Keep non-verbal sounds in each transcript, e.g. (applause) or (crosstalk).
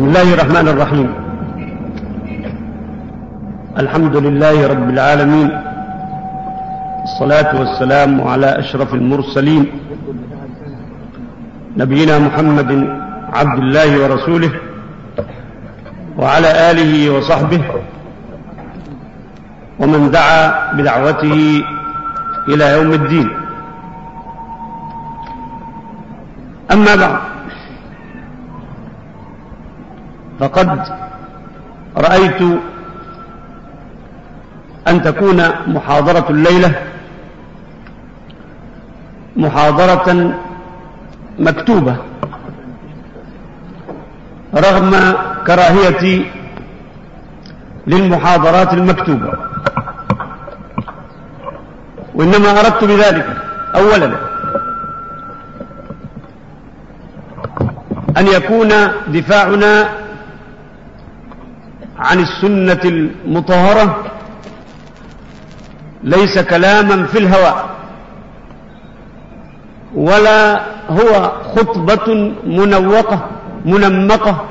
بسم الله الرحمن الرحيم. الحمد لله رب العالمين. الصلاة والسلام على أشرف المرسلين. نبينا محمد عبد الله ورسوله وعلى آله وصحبه ومن دعا بدعوته إلى يوم الدين. أما بعد فقد رأيت أن تكون محاضرة الليلة محاضرة مكتوبة رغم كراهيتي للمحاضرات المكتوبة وإنما أردت بذلك أولا أن يكون دفاعنا عن السنة المطهرة ليس كلاما في الهواء ولا هو خطبة منوقة منمقة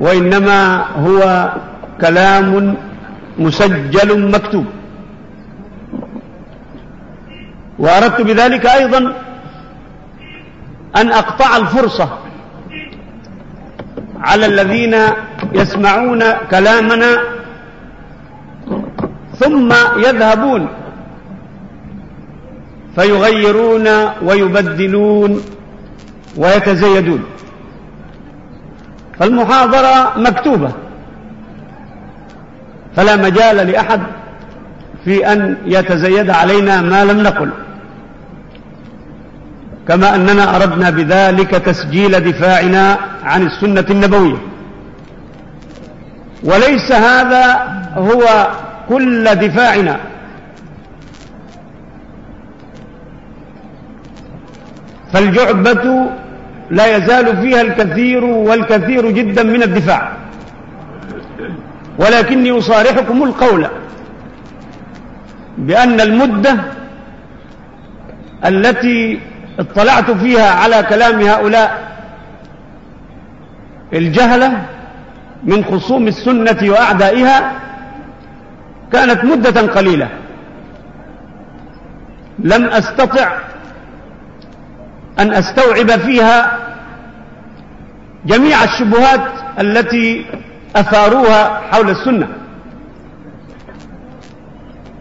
وإنما هو كلام مسجل مكتوب. وأردت بذلك أيضا أن أقطع الفرصة على الذين يسمعون كلامنا ثم يذهبون فيغيرون ويبدلون ويتزيدون فالمحاضرة مكتوبة. فلا مجال لأحد في أن يتزيد علينا ما لم نقل كما أننا أردنا بذلك تسجيل دفاعنا عن السنة النبوية. وليس هذا هو كل دفاعنا. فالجعبة لا يزال فيها الكثير والكثير جدا من الدفاع. ولكني أصارحكم القول بأن المدة التي اطلعت فيها على كلام هؤلاء الجهلة من خصوم السنة وأعدائها كانت مدة قليلة. لم أستطع أن أستوعب فيها جميع الشبهات التي أثاروها حول السنة.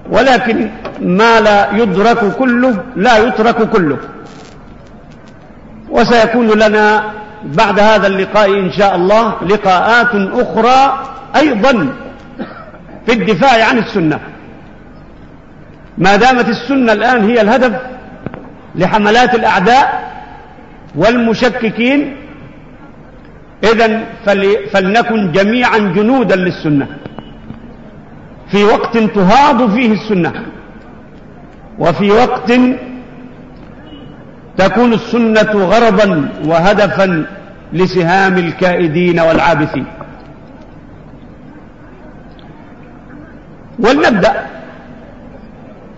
ولكن ما لا يدرك كله لا يترك كله. وسيكون لنا بعد هذا اللقاء إن شاء الله لقاءات أخرى أيضا في الدفاع عن السنة. ما دامت السنة الآن هي الهدف لحملات الأعداء والمشككين إذا فلنكن جميعا جنودا للسنة. في وقت تهاض فيه السنة وفي وقت تكون السنة غرضا وهدفا لسهام الكائدين والعابثين. ولنبدأ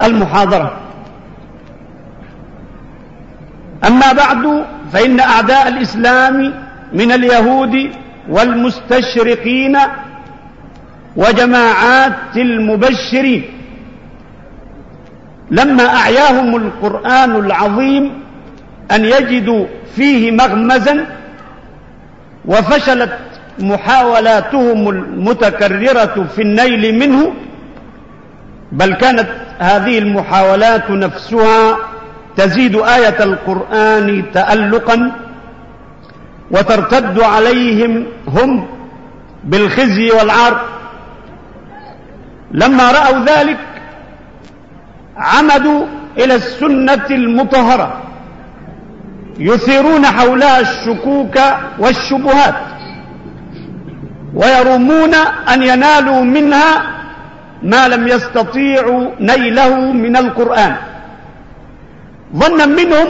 المحاضرة. أما بعد فإن أعداء الإسلام من اليهود والمستشرقين وجماعات المبشرين لما أعياهم القرآن العظيم أن يجدوا فيه مغمزا وفشلت محاولاتهم المتكررة في النيل منه بل كانت هذه المحاولات نفسها تزيد آية القرآن تألقا وترتد عليهم هم بالخزي والعار. لما رأوا ذلك عمدوا إلى السنة المطهرة. يثيرون حولها الشكوك والشبهات ويرمون أن ينالوا منها ما لم يستطيعوا نيله من القرآن. ظنا منهم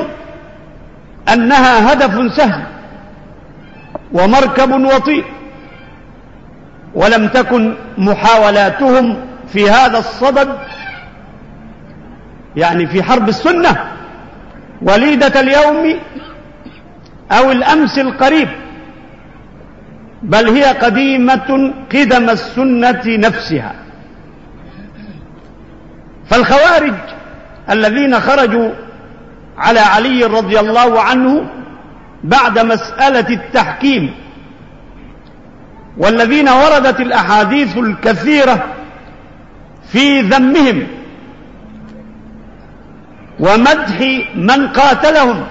أنها هدف سهل ومركب وطيء ولم تكن محاولاتهم في هذا الصدد يعني في حرب السنة وليدة اليوم أو الأمس القريب بل هي قديمة قدم السنة نفسها. فالخوارج الذين خرجوا على علي رضي الله عنه بعد مسألة التحكيم والذين وردت الأحاديث الكثيرة في ذمهم ومدح من قاتلهم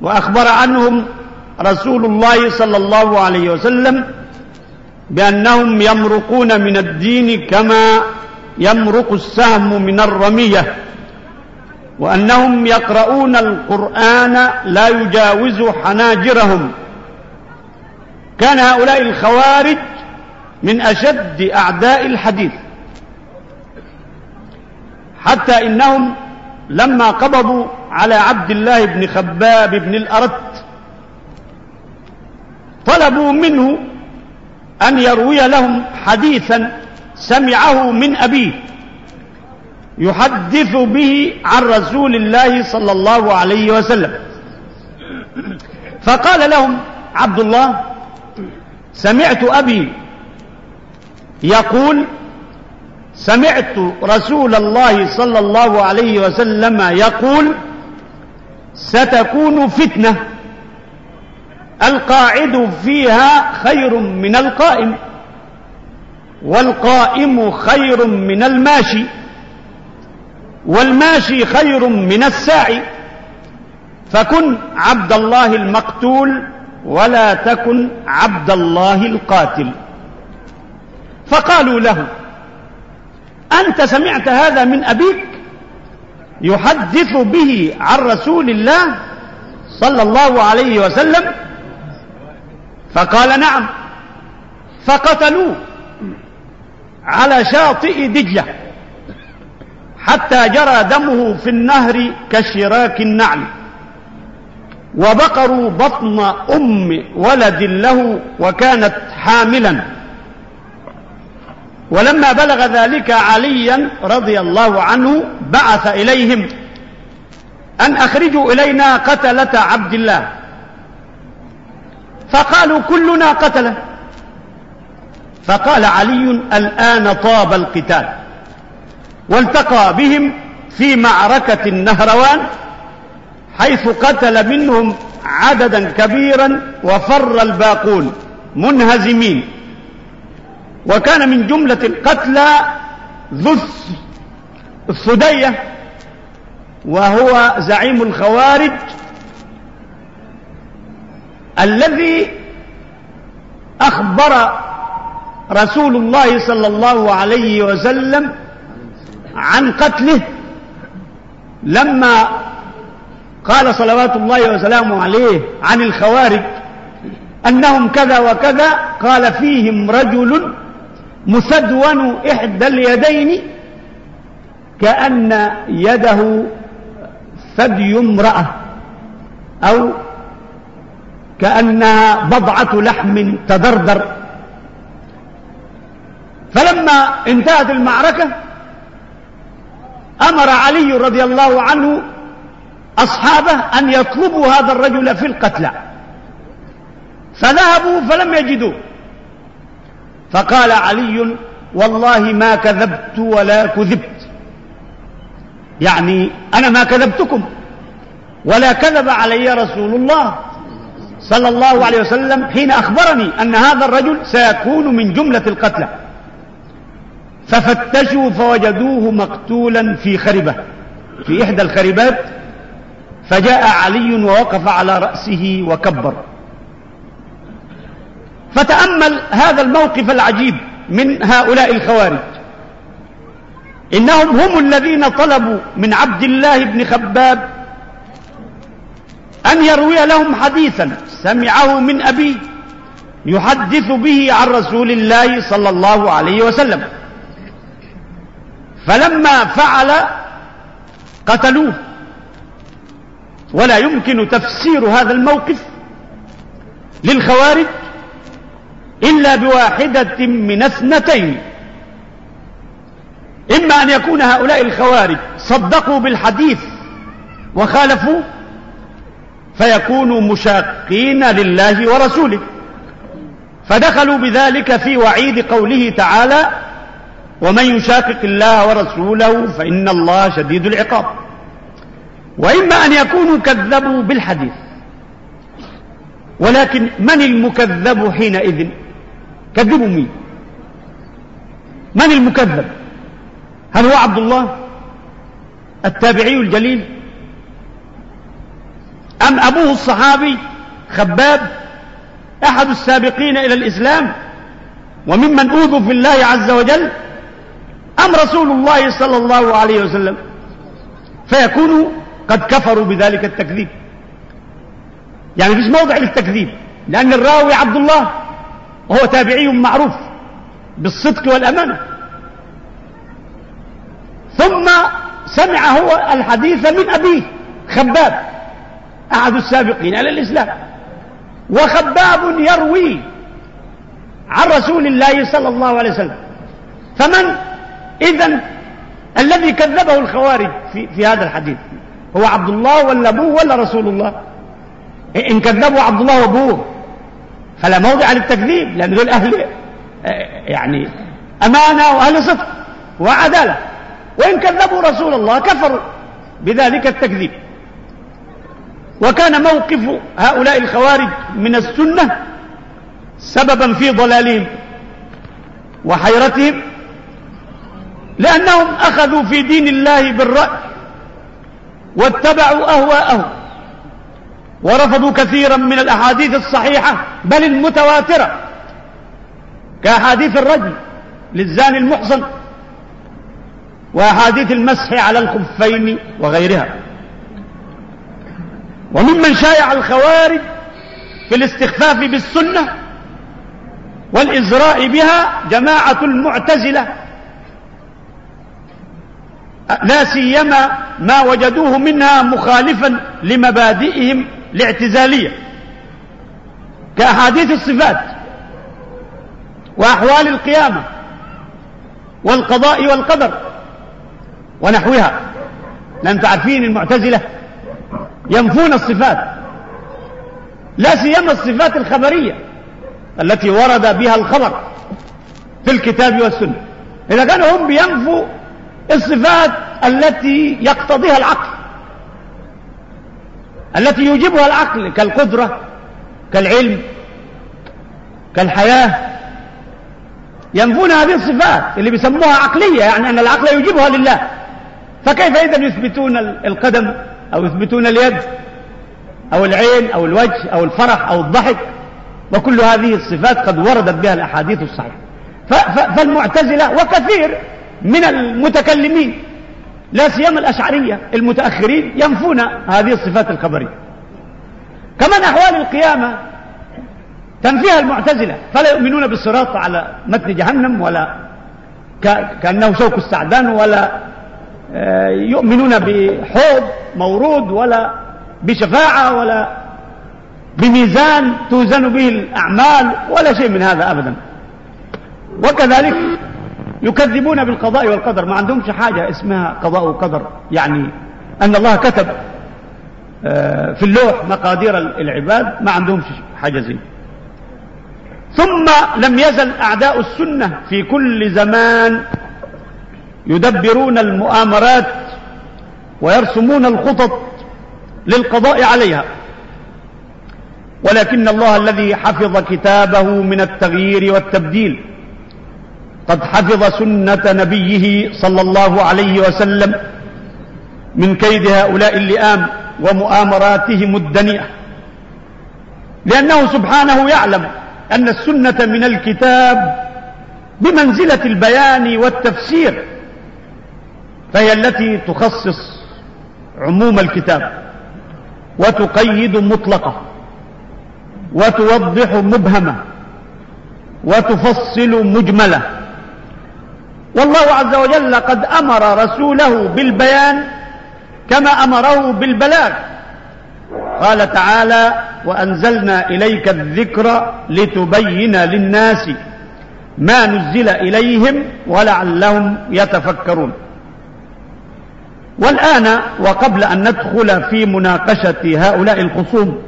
وأخبر عنهم رسول الله صلى الله عليه وسلم بأنهم يمرقون من الدين كما يمرق السهم من الرمية وأنهم يقرؤون القرآن لا يجاوز حناجرهم. كان هؤلاء الخوارج من أشد أعداء الحديث. حتى إنهم لما قبضوا على عبد الله بن خباب بن الأرت طلبوا منه أن يروي لهم حديثا سمعه من أبيه يحدث به عن رسول الله صلى الله عليه وسلم. فقال لهم عبد الله سمعت أبي يقول سمعت رسول الله صلى الله عليه وسلم يقول ستكون فتنة. القاعد فيها خير من القائم والقائم خير من الماشي والماشي خير من الساعي. فكن عبد الله المقتول ولا تكن عبد الله القاتل. فقالوا له أنت سمعت هذا من أبيك يحدث به عن رسول الله صلى الله عليه وسلم؟ فقال نعم. فقتلوه على شاطئ دجلة حتى جرى دمه في النهر كشراك النعل وبقروا بطن أم ولد له وكانت حاملا. ولما بلغ ذلك عليا رضي الله عنه بعث إليهم أن أخرجوا إلينا قتلة عبد الله. فقالوا كلنا قتلة. فقال علي الآن طاب القتال. والتقى بهم في معركة النهروان حيث قتل منهم عددا كبيرا وفر الباقون منهزمين. وكان من جملة القتلى ذو الثدية وهو زعيم الخوارج الذي أخبر رسول الله صلى الله عليه وسلم عن قتله لما قال صلوات الله وسلامه عليه عن الخوارج أنهم كذا وكذا قال فيهم رجل مسدون إحدى اليدين كأن يده ثدي امرأة أو كأنها بضعة لحم تدردر. فلما انتهت المعركة أمر علي رضي الله عنه أصحابه أن يطلبوا هذا الرجل في القتلى. فذهبوا فلم يجدوه. فقال علي والله ما كذبت ولا كذبت. يعني أنا ما كذبتكم ولا كذب علي رسول الله صلى الله عليه وسلم حين أخبرني أن هذا الرجل سيكون من جملة القتلى ففتشوا فوجدوه مقتولا في خربة في إحدى الخربات فجاء علي ووقف على رأسه وكبر. فتأمل هذا الموقف العجيب من هؤلاء الخوارج. إنهم هم الذين طلبوا من عبد الله بن خباب أن يروي لهم حديثا سمعه من أبيه يحدث به عن رسول الله صلى الله عليه وسلم. فلما فعل قتلوه. ولا يمكن تفسير هذا الموقف للخوارج. إلا بواحدة من اثنتين. إما أن يكون هؤلاء الخوارج صدقوا بالحديث وخالفوا فيكونوا مشاقين لله ورسوله. فدخلوا بذلك في وعيد قوله تعالى ومن يشاقق الله ورسوله فإن الله شديد العقاب. وإما أن يكونوا كذبوا بالحديث ولكن من المكذب حينئذ؟ كذبوا مين من المكذب؟ هل هو عبد الله التابعي الجليل؟ أم أبوه الصحابي خباب أحد السابقين إلى الإسلام وممن أوذوا في الله عز وجل؟ أم رسول الله صلى الله عليه وسلم؟ فيكونوا قد كفروا بذلك التكذيب. يعني فيش موضع للتكذيب لأن الراوي عبد الله وهو تابعي معروف بالصدق والأمانة. ثم سمع هو الحديث من أبيه خباب أحد السابقين على الإسلام. وخباب يروي عن رسول الله صلى الله عليه وسلم. فمن؟ إذا الذي كذبه الخوارج في, في هذا الحديث. هو عبد الله ولا أبوه ولا رسول الله؟ إن كذبوا عبد الله وأبوه. فلا موضع للتكذيب لأن دول أهل يعني أمانة وأهل صدق وعدالة. وإن كذبوا رسول الله كفروا بذلك التكذيب. وكان موقف هؤلاء الخوارج من السنة سببا في ضلالهم وحيرتهم لأنهم أخذوا في دين الله بالرأي واتبعوا أهواءهم. ورفضوا كثيرا من الأحاديث الصحيحة بل المتواترة كأحاديث الرجل للزاني المحصن وأحاديث المسح على الخفين وغيرها. وممن شايع الخوارج في الاستخفاف بالسنة والإزراء بها جماعة المعتزلة لا سيما ما وجدوه منها مخالفا لمبادئهم الاعتزالية كأحاديث الصفات وأحوال القيامة والقضاء والقدر ونحوها. لأن تعرفين المعتزلة ينفون الصفات لا سيما الصفات الخبرية التي ورد بها الخبر في الكتاب والسنة. إذا كانوا هم بينفوا الصفات التي يقتضيها العقل. التي يوجبها العقل كالقدرة كالعلم كالحياة. ينفون هذه الصفات اللي بيسموها عقلية يعني أن العقل يوجبها لله. فكيف إذا يثبتون القدم أو يثبتون اليد أو العين أو الوجه أو الفرح أو الضحك؟ وكل هذه الصفات قد وردت بها الأحاديث الصحيحة. فالمعتزلة وكثير من المتكلمين لا سيما الأشعرية المتأخرين ينفون هذه الصفات الخبرية. كمان أحوال القيامة تنفيها المعتزلة. فلا يؤمنون بالصراط على متن جهنم ولا كأنه شوك السعدان ولا آه، يؤمنون بحوض مورود ولا بشفاعة ولا بميزان توزن به الأعمال ولا شيء من هذا أبدا. وكذلك يكذبون بالقضاء والقدر. ما عندهمش حاجة اسمها قضاء وقدر. يعني أن الله كتب آه، في اللوح مقادير العباد ما عندهمش حاجة زي ثم لم يزل أعداء السنة في كل زمان يدبرون المؤامرات ويرسمون الخطط للقضاء عليها. ولكن الله الذي حفظ كتابه من التغيير والتبديل قد حفظ سنة نبيه صلى الله عليه وسلم من كيد هؤلاء اللئام ومؤامراتهم الدنيئة. لأنه سبحانه يعلم أن السنة من الكتاب بمنزلة البيان والتفسير فهي التي تخصص عموم الكتاب وتقيد مطلقه وتوضح مبهمه وتفصل مجمله. والله عز وجل قد أمر رسوله بالبيان كما أمره بالبلاغ. قال تعالى وأنزلنا إليك الذكر لتبين للناس ما نزل إليهم ولعلهم يتفكرون. والآن وقبل أن ندخل في مناقشة هؤلاء الخصوم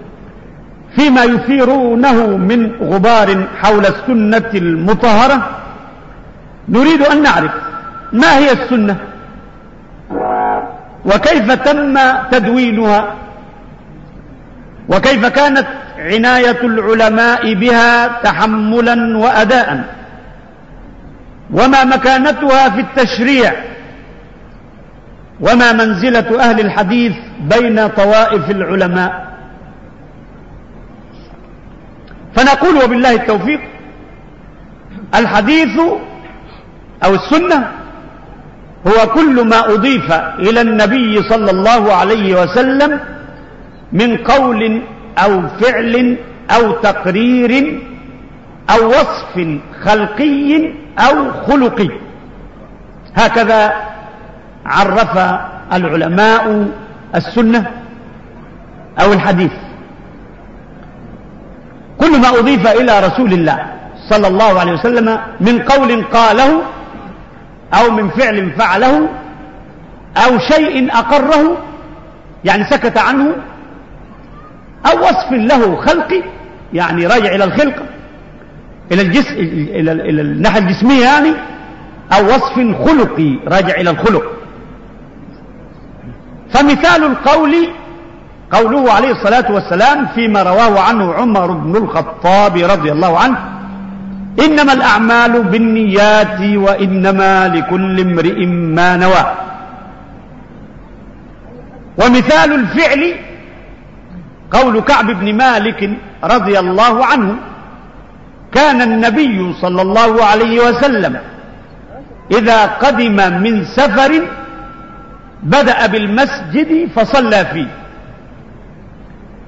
فيما يثيرونه من غبار حول السنة المطهرة نريد أن نعرف ما هي السنة وكيف تم تدوينها وكيف كانت عناية العلماء بها تحملا وأداء وما مكانتها في التشريع وما منزلة أهل الحديث بين طوائف العلماء. فنقول وبالله التوفيق الحديث أو السنة هو كل ما أضيف إلى النبي صلى الله عليه وسلم من قول أو فعل أو تقرير أو وصف خلقي أو خلقي. هكذا عرف العلماء السنة أو الحديث. كل ما أضيف إلى رسول الله صلى الله عليه وسلم من قول قاله أو من فعل فعله أو شيء أقره يعني سكت عنه أو وصف له خلقي يعني راجع إلى الخلقة إلى الجسم إلى, إلى الناحية الجسمية يعني أو وصف خلقي راجع إلى الخلق. فمثال القول قوله عليه الصلاة والسلام فيما رواه عنه عمر بن الخطاب رضي الله عنه إنما الأعمال بالنيات وإنما لكل امرئ ما نوى. ومثال الفعل قول كعب بن مالك رضي الله عنه كان النبي صلى الله عليه وسلم إذا قدم من سفر بدأ بالمسجد فصلى فيه.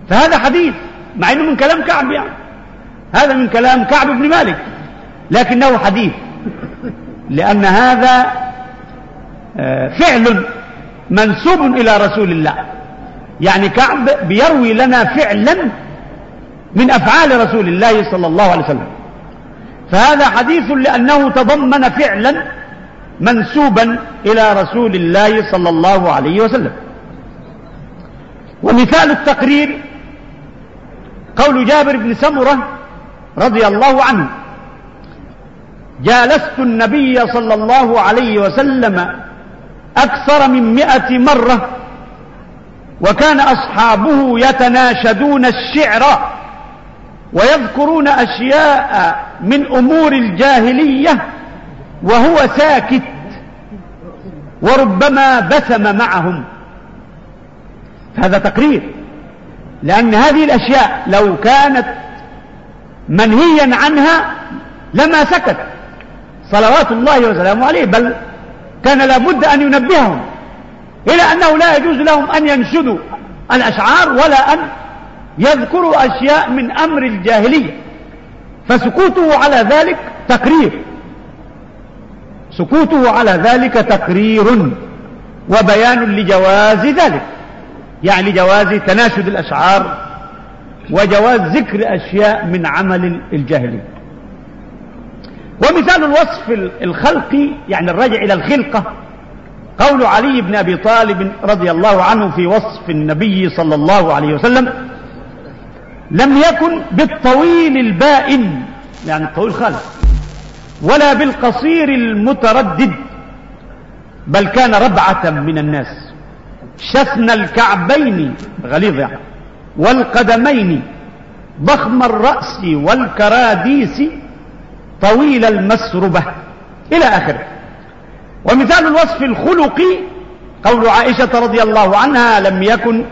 فهذا حديث مع إنه من كلام كعب يعني. هذا من كلام كعب بن مالك لكنه حديث لأن هذا آه، فعل منسوب إلى رسول الله. يعني كعب بيروي لنا فعلا من أفعال رسول الله صلى الله عليه وسلم. فهذا حديث لأنه تضمن فعلا منسوبا إلى رسول الله صلى الله عليه وسلم. ومثال التقرير قول جابر بن سمرة رضي الله عنه. جالست النبي صلى الله عليه وسلم أكثر من مئة مرة وكان أصحابه يتناشدون الشعر ويذكرون أشياء من أمور الجاهلية وهو ساكت وربما بسم معهم. هذا تقرير لأن هذه الأشياء لو كانت منهيا عنها لما سكت. صلوات الله وسلامه عليه بل كان لابد أن ينبههم إلى أنه لا يجوز لهم أن ينشدوا الأشعار ولا أن يذكروا أشياء من أمر الجاهلية. فسكوته على ذلك تقرير. سكوته على ذلك تقرير وبيان لجواز ذلك. يعني لجواز تناشد الأشعار وجواز ذكر أشياء من عمل الجاهلية ومثال الوصف الخلقي يعني الراجع إلى الخلقة. قول علي بن أبي طالب رضي الله عنه في وصف النبي صلى الله عليه وسلم لم يكن بالطويل البائن يعني الطويل خالص ولا بالقصير المتردد بل كان ربعة من الناس شثن الكعبين. غليظ يعني. والقدمين ضخم الرأس والكراديس طويل المسربة. إلى آخره ومثال الوصف الخلقي قول عائشة رضي الله عنها لم يكن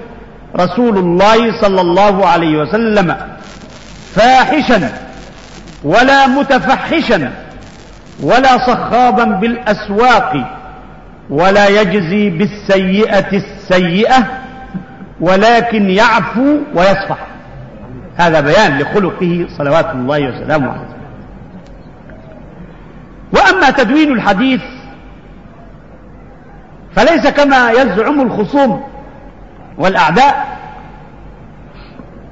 رسول الله صلى الله عليه وسلم فاحشا ولا متفحشا ولا صخابا بالأسواق ولا يجزي بالسيئة السيئة. ولكن يعفو ويصفح. هذا بيان لخلقه صلوات الله وسلامه عليه. وأما تدوين الحديث فليس كما يزعم الخصوم والأعداء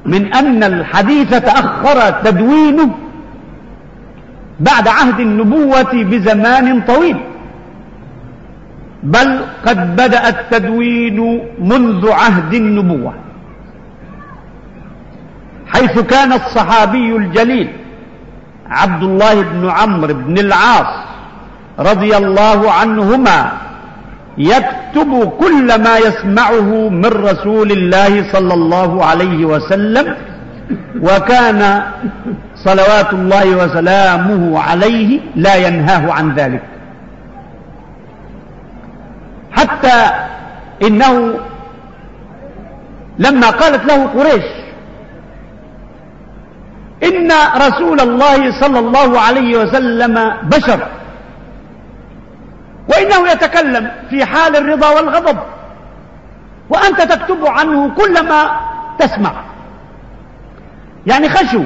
من أن الحديث تأخر تدوينه بعد عهد النبوة بزمان طويل. بل قد بدأ التدوين منذ عهد النبوة حيث كان الصحابي الجليل عبد الله بن عمرو بن العاص رضي الله عنهما يكتب كل ما يسمعه من رسول الله صلى الله عليه وسلم وكان صلوات الله وسلامه عليه لا ينهاه عن ذلك. حتى إنه لما قالت له قريش إن رسول الله صلى الله عليه وسلم بشر وإنه يتكلم في حال الرضا والغضب وأنت تكتب عنه كل ما تسمع. يعني خشوا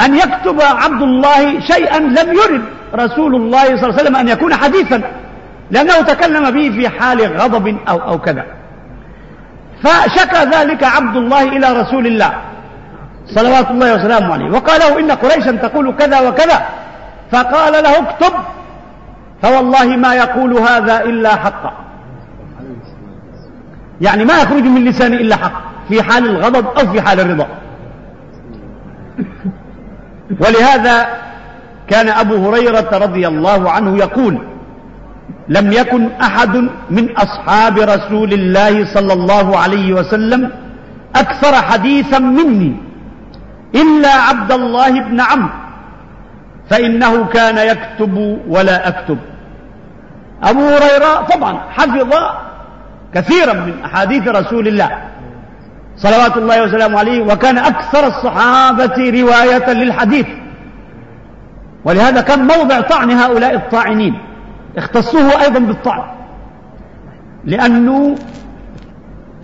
أن يكتب عبد الله شيئا لم يرد رسول الله صلى الله عليه وسلم أن يكون حديثا. لأنه تكلم به في حال غضب أو, أو كذا. فشكى ذلك عبد الله إلى رسول الله صلوات الله وسلامه عليه. وقال له إن قريشا تقول كذا وكذا. فقال له اكتب. فوالله ما يقول هذا إلا حقا يعني ما يخرج من لساني إلا حق. في حال الغضب أو في حال الرضا. (laughs) ولهذا كان أبو هريرة رضي الله عنه يقول لم يكن أحد من أصحاب رسول الله صلى الله عليه وسلم أكثر حديثا مني إلا عبد الله بن عمرو فإنه كان يكتب ولا أكتب. أبو هريرة طبعا حفظ كثيرا من أحاديث رسول الله صلوات الله وسلامه عليه وكان أكثر الصحابة رواية للحديث. ولهذا كان موضع طعن هؤلاء الطاعنين. اختصوه أيضا بالطعن لأنه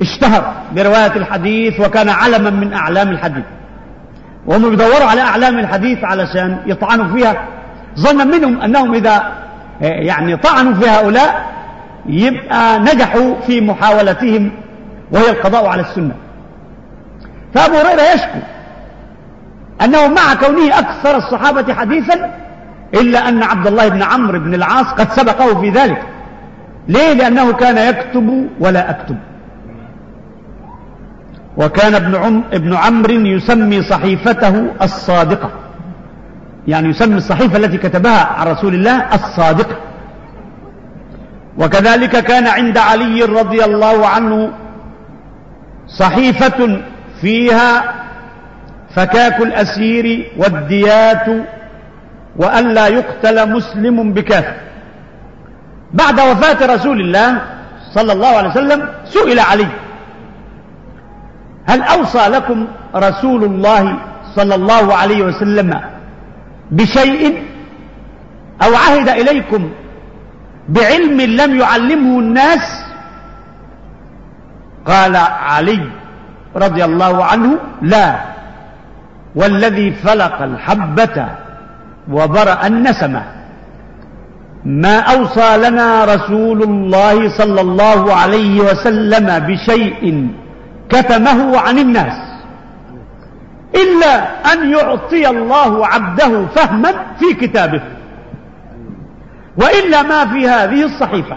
اشتهر برواية الحديث وكان علما من أعلام الحديث. وهم يدوروا على أعلام الحديث علشان يطعنوا فيها. ظنا منهم أنهم إذا يعني طعنوا في هؤلاء يبقى نجحوا في محاولتهم وهي القضاء على السنة. فأبو هريرة يشكو أنه مع كونه أكثر الصحابة حديثا إلا أن عبد الله بن عمرو بن العاص قد سبقه في ذلك. ليه؟ لأنه كان يكتب ولا أكتب. وكان ابن, عم ابن عمرو يسمي صحيفته الصادقة. يعني يسمي الصحيفة التي كتبها عن رسول الله الصادقة. وكذلك كان عند علي رضي الله عنه صحيفة فيها فكاك الأسير والديات وألا يقتل مسلم بكافر. بعد وفاة رسول الله صلى الله عليه وسلم سئل علي هل أوصى لكم رسول الله صلى الله عليه وسلم بشيء؟ أو عهد إليكم بعلم لم يعلمه الناس؟ قال علي رضي الله عنه لا والذي فلق الحبة وبرأ النسمة. ما أوصى لنا رسول الله صلى الله عليه وسلم بشيء كتمه عن الناس إلا أن يعطي الله عبده فهما في كتابه وإلا ما في هذه الصحيفة.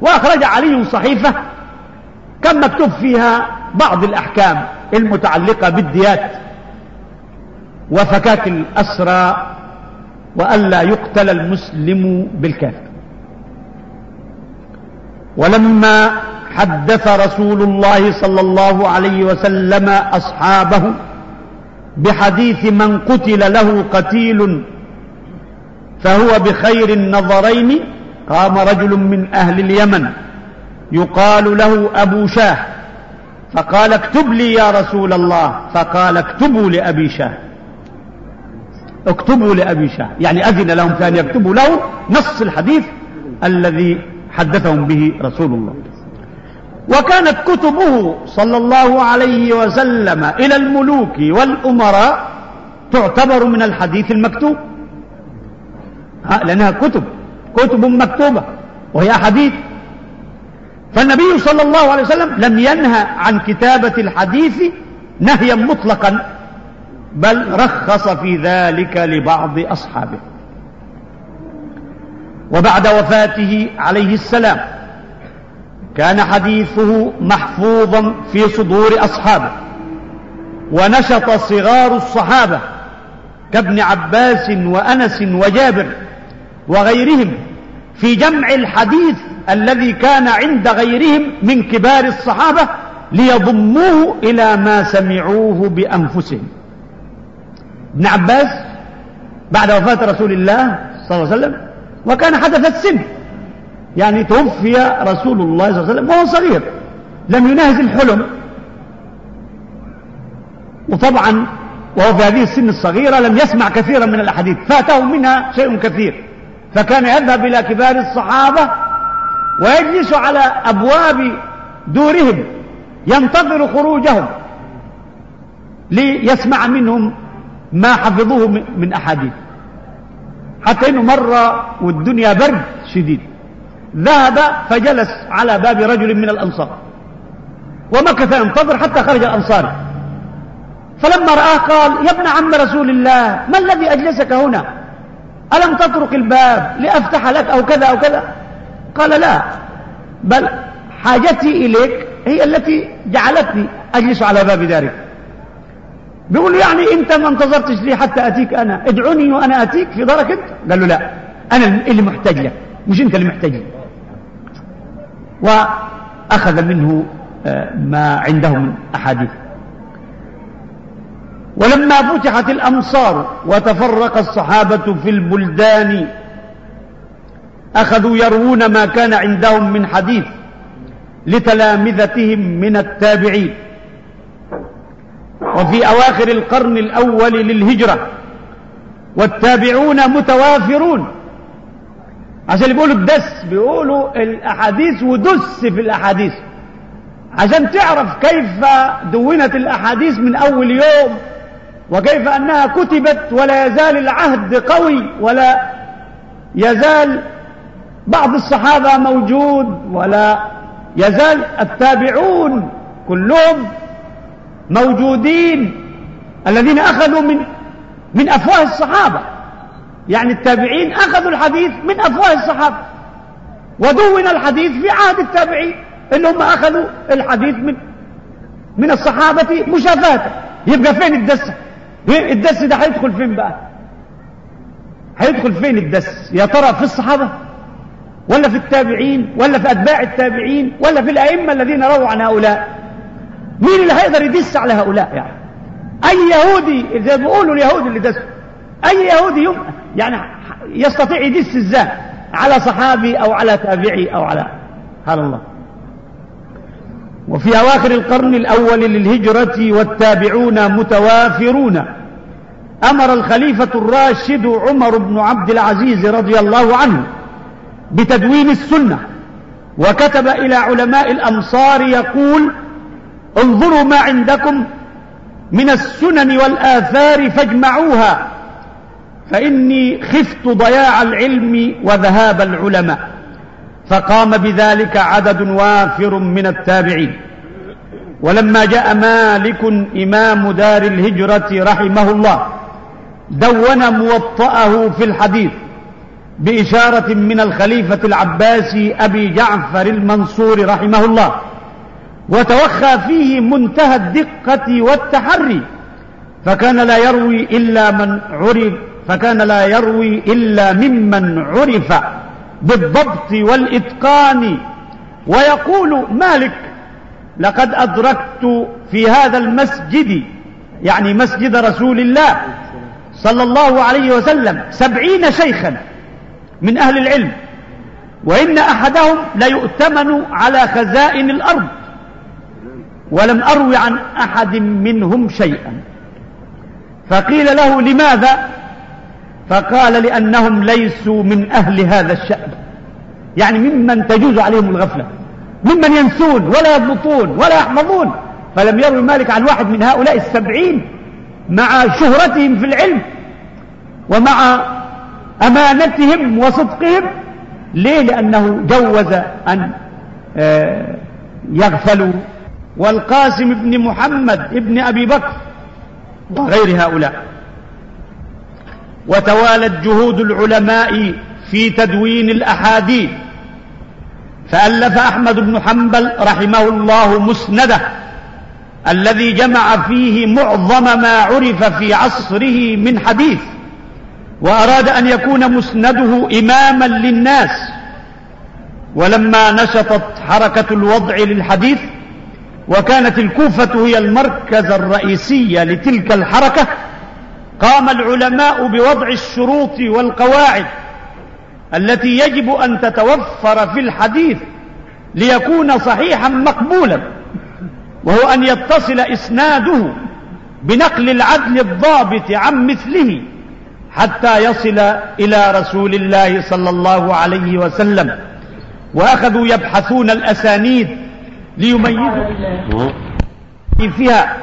وأخرج علي صحيفة كان مكتوب فيها بعض الأحكام المتعلقة بالديات وفكاك الأسرى وألا يقتل المسلم بالكافر. ولما حدث رسول الله صلى الله عليه وسلم أصحابه بحديث من قتل له قتيل فهو بخير النظرين قام رجل من أهل اليمن يقال له أبو شاه فقال اكتب لي يا رسول الله فقال اكتبوا لأبي شاه. اكتبوا لأبي شاه يعني أذن لهم كان يكتبوا له نص الحديث الذي حدثهم به رسول الله. وكانت كتبه صلى الله عليه وسلم إلى الملوك والأمراء تعتبر من الحديث المكتوب. لأنها كتب كتب مكتوبة وهي حديث فالنبي صلى الله عليه وسلم لم ينهى عن كتابة الحديث نهيا مطلقا. بل رخص في ذلك لبعض أصحابه. وبعد وفاته عليه السلام كان حديثه محفوظا في صدور أصحابه ونشط صغار الصحابة كابن عباس وأنس وجابر وغيرهم في جمع الحديث الذي كان عند غيرهم من كبار الصحابة ليضموه إلى ما سمعوه بأنفسهم. ابن عباس بعد وفاة رسول الله صلى الله عليه وسلم وكان حدث السن يعني توفي رسول الله صلى الله عليه وسلم وهو صغير لم يناهز الحلم. وطبعا وهو في هذه السن الصغيرة لم يسمع كثيرا من الأحاديث فاته منها شيء كثير. فكان يذهب إلى كبار الصحابة ويجلس على أبواب دورهم ينتظر خروجهم ليسمع منهم ما حفظوه من أحاديث. حتى إنه مرة والدنيا برد شديد. ذهب فجلس على باب رجل من الأنصار. ومكث ينتظر حتى خرج الأنصار. فلما رآه قال يا ابن عم رسول الله ما الذي أجلسك هنا؟ ألم تطرق الباب لأفتح لك أو كذا أو كذا? قال لا. بل حاجتي إليك هي التي جعلتني أجلس على باب دارك بيقول يعني أنت ما انتظرتش لي حتى أتيك أنا. ادعوني وأنا أتيك في دارك أنت. قال له لا. أنا اللي محتاج لك مش أنت اللي محتاج لي. وأخذ منه آه، ما عنده من أحاديث. ولما فتحت الأمصار وتفرق الصحابة في البلدان أخذوا يروون ما كان عندهم من حديث لتلامذتهم من التابعين. وفي أواخر القرن الأول للهجرة والتابعون متوافرون. عشان بيقولوا الدس بيقولوا الأحاديث ودس في الأحاديث. عشان تعرف كيف دونت الأحاديث من أول يوم وكيف أنها كتبت ولا يزال العهد قوي ولا يزال بعض الصحابة موجود ولا يزال التابعون كلهم موجودين الذين أخذوا من من أفواه الصحابة. يعني التابعين أخذوا الحديث من أفواه الصحابة. ودون الحديث في عهد التابعين اللي هم أخذوا الحديث من من الصحابة مشافاة. يبقى فين الدس؟ الدس ده هيدخل فين بقى؟ هيدخل فين الدس؟ يا ترى في الصحابة؟ ولا في التابعين؟ ولا في أتباع التابعين؟ ولا في الأئمة الذين رووا عن هؤلاء؟ مين اللي هيقدر يدس على هؤلاء يعني؟ أي يهودي زي ما بيقولوا اليهود اللي دسوا. أي يهودي يم يعني يستطيع يدس إزاي؟ على صحابي أو على تابعي أو على سبحان الله. وفي أواخر القرن الأول للهجرة والتابعون متوافرون. أمر الخليفة الراشد عمر بن عبد العزيز رضي الله عنه بتدوين السنة. وكتب إلى علماء الأمصار يقول انظروا ما عندكم من السنن والآثار فاجمعوها. فإني خفت ضياع العلم وذهاب العلماء. فقام بذلك عدد وافر من التابعين. ولما جاء مالك إمام دار الهجرة رحمه الله دون موطأه في الحديث بإشارة من الخليفة العباسي أبي جعفر المنصور رحمه الله. وتوخى فيه منتهى الدقة والتحري فكان لا يروي إلا من عرف فكان لا يروي إلا ممن عرف بالضبط والإتقان. ويقول مالك لقد أدركت في هذا المسجد يعني مسجد رسول الله صلى الله عليه وسلم سبعين شيخا من أهل العلم وإن أحدهم ليؤتمن على خزائن الأرض ولم أروي عن أحد منهم شيئا. فقيل له لماذا؟ فقال لأنهم ليسوا من أهل هذا الشأن. يعني ممن تجوز عليهم الغفلة. ممن ينسون ولا يضبطون ولا يحفظون. فلم يروي مالك عن واحد من هؤلاء السبعين مع شهرتهم في العلم ومع أمانتهم وصدقهم. ليه؟ لأنه جوز أن آه، يغفلوا والقاسم بن محمد ابن أبي بكر وغير هؤلاء. وتوالت جهود العلماء في تدوين الأحاديث. فألف أحمد بن حنبل رحمه الله مسنده الذي جمع فيه معظم ما عرف في عصره من حديث وأراد أن يكون مسنده إماما للناس. ولما نشطت حركة الوضع للحديث وكانت الكوفة هي المركز الرئيسي لتلك الحركة قام العلماء بوضع الشروط والقواعد التي يجب أن تتوفر في الحديث ليكون صحيحا مقبولا وهو أن يتصل إسناده بنقل العدل الضابط عن مثله حتى يصل إلى رسول الله صلى الله عليه وسلم وأخذوا يبحثون الأسانيد ليميزوا. فيها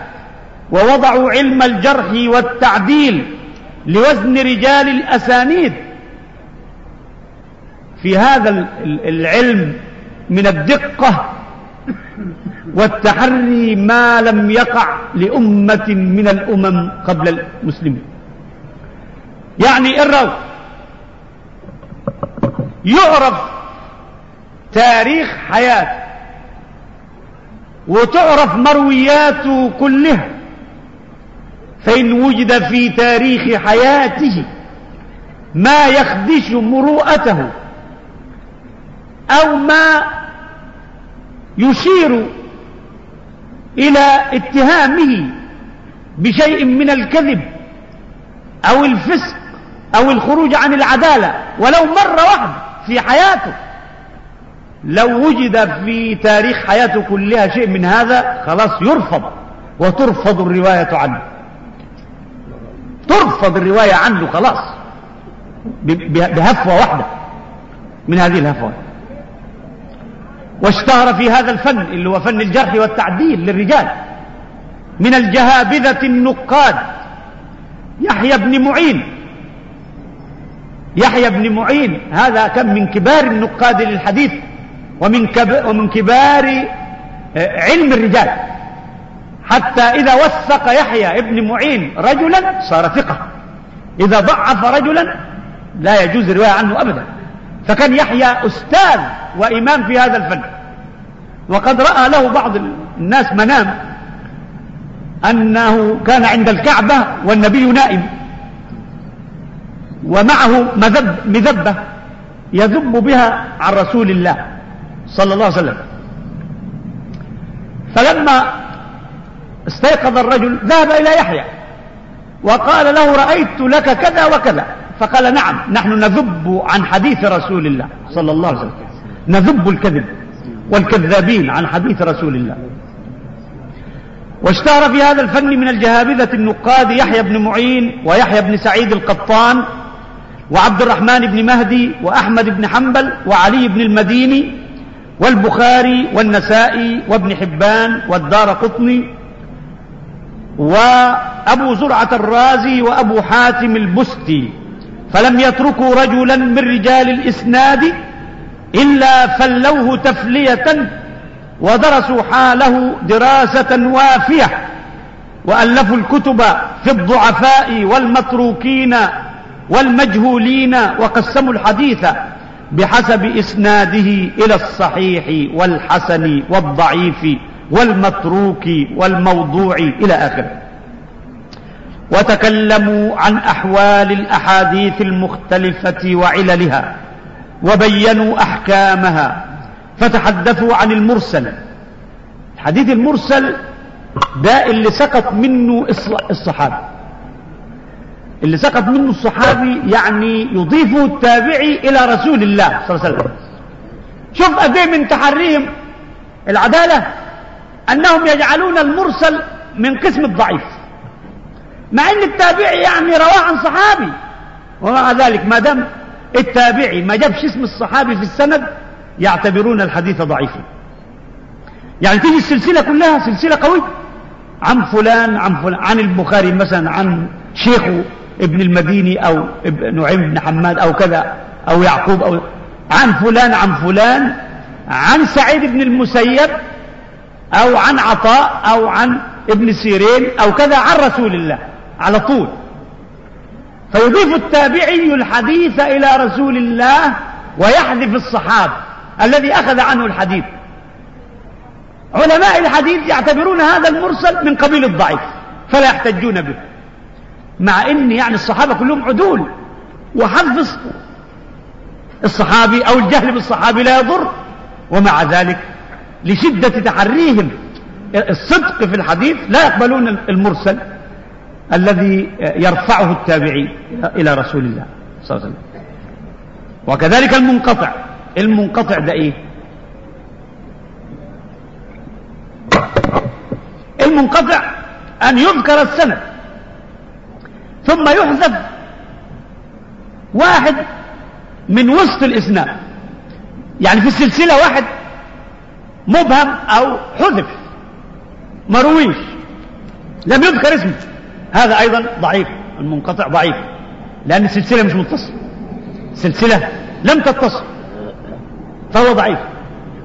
ووضعوا علم الجرح والتعديل لوزن رجال الأسانيد. في هذا العلم من الدقة والتحري ما لم يقع لأمة من الأمم قبل المسلمين. يعني الرو يعرف تاريخ حياته وتعرف مروياته كلها. فإن وجد في تاريخ حياته ما يخدش مروءته أو ما يشير إلى اتهامه بشيء من الكذب أو الفسق أو الخروج عن العدالة. ولو مرة واحدة في حياته لو وجد في تاريخ حياته كلها شيء من هذا خلاص يرفض وترفض الرواية عنه. ترفض الرواية عنه خلاص. بهفوة واحدة من هذه الهفوات واشتهر في هذا الفن اللي هو فن الجرح والتعديل للرجال. من الجهابذة النقاد يحيى بن معين. يحيى بن معين هذا كان من كبار النقاد للحديث. ومن ومن كبار آه، علم الرجال. حتى إذا وثق يحيى ابن معين رجلا صار ثقة. إذا ضعف رجلا لا يجوز الرواية عنه أبدا. فكان يحيى أستاذ وإمام في هذا الفن. وقد رأى له بعض الناس منام أنه كان عند الكعبة والنبي نائم. ومعه مذب مذبة يذب بها عن رسول الله. صلى الله عليه وسلم. فلما استيقظ الرجل ذهب إلى يحيى وقال له رأيت لك كذا وكذا. فقال نعم نحن نذب عن حديث رسول الله صلى الله عليه وسلم. نذب الكذب والكذابين عن حديث رسول الله. واشتهر في هذا الفن من الجهابذة النقاد يحيى بن معين ويحيى بن سعيد القطان وعبد الرحمن بن مهدي وأحمد بن حنبل وعلي بن المديني والبخاري والنسائي وابن حبان والدار قطني وأبو زرعة الرازي وأبو حاتم البستي فلم يتركوا رجلا من رجال الإسناد إلا فلوه تفلية ودرسوا حاله دراسة وافية وألفوا الكتب في الضعفاء والمتروكين والمجهولين وقسموا الحديث بحسب إسناده إلى الصحيح والحسن والضعيف والمتروك والموضوع إلى آخره. وتكلموا عن أحوال الأحاديث المختلفة وعللها وبينوا أحكامها فتحدثوا عن المرسل. الحديث المرسل ده اللي سقط منه الصحابي اللي سقط منه الصحابي يعني يضيفه التابعي إلى رسول الله صلى الله عليه وسلم. شوف قد من تحريهم العدالة أنهم يجعلون المرسل من قسم الضعيف. مع أن التابعي يعني رواه عن صحابي ومع ذلك ما دام التابعي ما جابش اسم الصحابي في السند يعتبرون الحديث ضعيفا يعني تيجي السلسلة كلها سلسلة قوية. عن فلان عن فلان عن البخاري مثلا عن شيخه. ابن المديني أو نعيم بن حماد أو كذا أو يعقوب أو عن فلان عن فلان عن سعيد بن المسيب أو عن عطاء أو عن ابن سيرين أو كذا عن رسول الله على طول. فيضيف التابعي الحديث إلى رسول الله ويحذف الصحابة الذي أخذ عنه الحديث. علماء الحديث يعتبرون هذا المرسل من قبيل الضعيف فلا يحتجون به. مع ان يعني الصحابة كلهم عدول. وحفظ الصحابي أو الجهل بالصحابي لا يضر. ومع ذلك لشدة تحريهم الصدق في الحديث لا يقبلون المرسل الذي يرفعه التابعي إلى رسول الله صلى الله عليه وسلم. وكذلك المنقطع. المنقطع ده إيه؟ المنقطع أن يذكر السند. ثم يحذف واحد من وسط الاسناد يعني في السلسلة واحد مبهم أو حذف مرويش لم يذكر اسمه. هذا أيضا ضعيف المنقطع ضعيف لأن السلسلة مش متصلة. السلسله لم تتصل فهو ضعيف.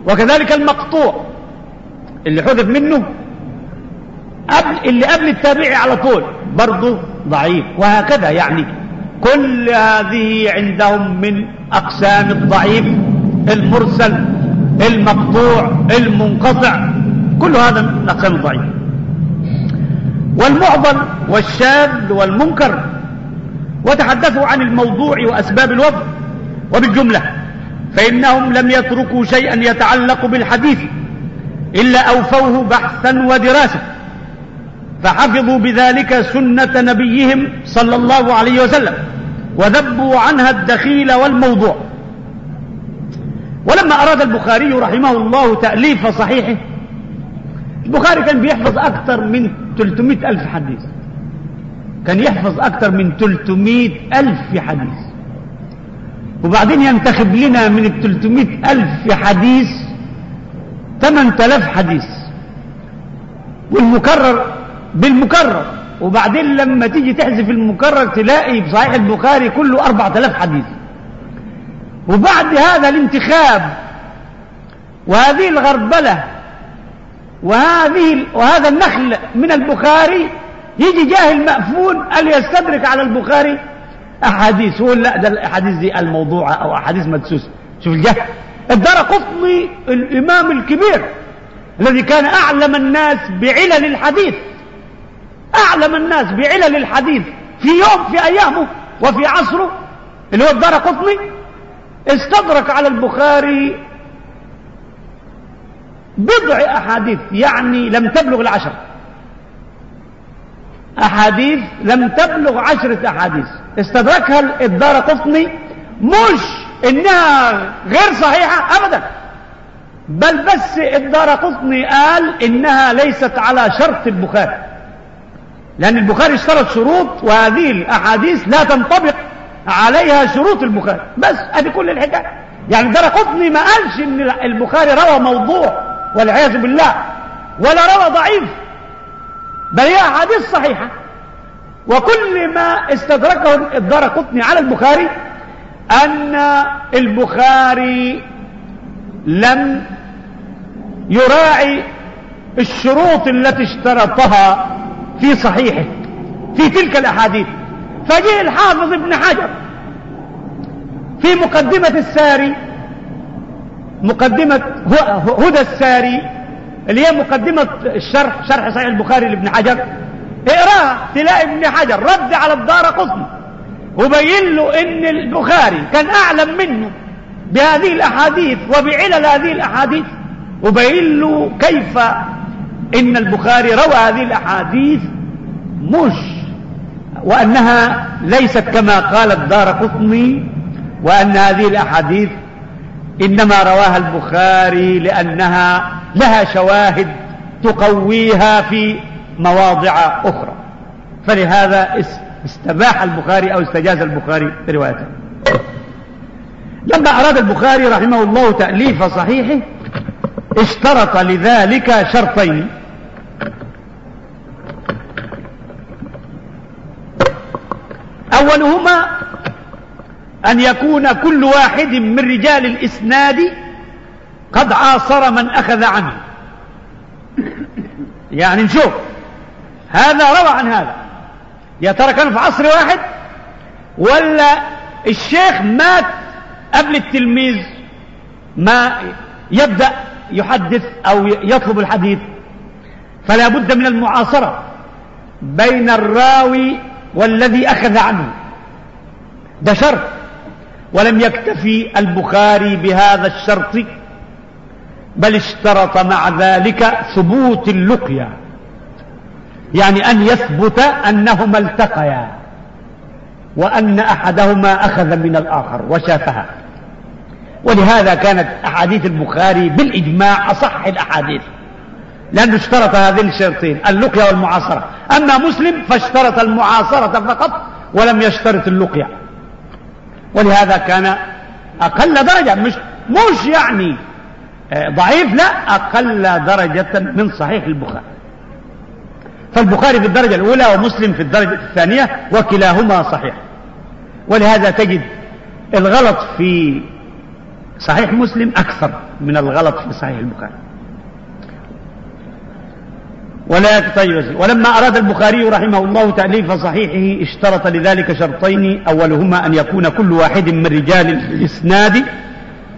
وكذلك المقطوع اللي حذف منه قبل اللي قبل التابعي على طول. برضه ضعيف. وهكذا يعني كل هذه عندهم من أقسام الضعيف المرسل المقطوع المنقطع. كل هذا من أقسام الضعيف. والمعضل والشاذ والمنكر. وتحدثوا عن الموضوع وأسباب الوضع. وبالجملة فإنهم لم يتركوا شيئا يتعلق بالحديث إلا أوفوه بحثا ودراسة. فحفظوا بذلك سنة نبيهم صلى الله عليه وسلم وذبوا عنها الدخيل والموضوع. ولما أراد البخاري رحمه الله تأليف صحيحه البخاري كان بيحفظ أكثر من 300 ألف حديث. كان يحفظ أكثر من 300 ألف حديث. وبعدين ينتخب لنا من ال 300 ألف حديث 8000 حديث. والمكرر بالمكرر. وبعدين لما تيجي تحذف المكرر تلاقي في صحيح البخاري كله 4000 حديث. وبعد هذا الانتخاب وهذه الغربلة وهذه وهذا النخل من البخاري يجي جاهل مأفون قال يستدرك على البخاري أحاديث يقول لا ده الأحاديث دي الموضوعة أو أحاديث مدسوسة. شوف الجهل الدار قطني الإمام الكبير الذي كان أعلم الناس بعلل الحديث. أعلم الناس بعلل الحديث في يوم في أيامه وفي عصره. اللي هو الدار قطني. استدرك على البخاري بضع أحاديث يعني لم تبلغ العشر. أحاديث لم تبلغ عشرة أحاديث. استدركها الدار قطني مش إنها غير صحيحة أبدا. بل بس الدار قطني قال إنها ليست على شرط البخاري. لأن البخاري اشترط شروط وهذه الأحاديث لا تنطبق عليها شروط البخاري. بس ادي كل الحكاية. يعني ده قطني ما قالش إن البخاري روى موضوع والعياذ بالله ولا روى ضعيف. بل هي أحاديث صحيحة. وكل ما استدركه الدار قطني على البخاري أن البخاري لم يراعي الشروط التي اشترطها في صحيحه في تلك الأحاديث. فجاء الحافظ ابن حجر في مقدمة الساري مقدمة هدى الساري اللي هي مقدمة الشرح شرح صحيح البخاري لابن حجر. اقراها تلاقي ابن حجر رد على الدار قطن وبين له إن البخاري كان أعلم منه بهذه الأحاديث وبعلل هذه الأحاديث وبين له كيف إن البخاري روى هذه الأحاديث مش وأنها ليست كما قال الدار قطني وأن هذه الأحاديث إنما رواها البخاري لأنها لها شواهد تقويها في مواضع أخرى. فلهذا استباح البخاري أو استجاز البخاري بروايته. لما أراد البخاري رحمه الله تأليف صحيحه اشترط لذلك شرطين. أولهما أن يكون كل واحد من رجال الإسناد قد عاصر من أخذ عنه. يعني نشوف هذا روى عن هذا. يا ترى كان في عصر واحد؟ ولا الشيخ مات قبل التلميذ ما يبدأ يحدث أو يطلب الحديث. فلا بد من المعاصرة بين الراوي والذي أخذ عنه. ده شرط. ولم يكتفي البخاري بهذا الشرط بل اشترط مع ذلك ثبوت اللقيا. يعني أن يثبت أنهما التقيا وأن أحدهما أخذ من الآخر وشافها. ولهذا كانت أحاديث البخاري بالإجماع أصح الأحاديث. لأنه اشترط هذين الشرطين اللقيا والمعاصرة. أما مسلم فاشترط المعاصرة فقط ولم يشترط اللقيا ولهذا كان أقل درجة مش مش يعني آه، ضعيف لا أقل درجة من صحيح البخاري. فالبخاري في الدرجة الأولى ومسلم في الدرجة الثانية وكلاهما صحيح. ولهذا تجد الغلط في صحيح مسلم أكثر من الغلط في صحيح البخاري. ولا طيب ولما أراد البخاري رحمه الله تأليف صحيحه اشترط لذلك شرطين. أولهما أن يكون كل واحد من رجال الإسناد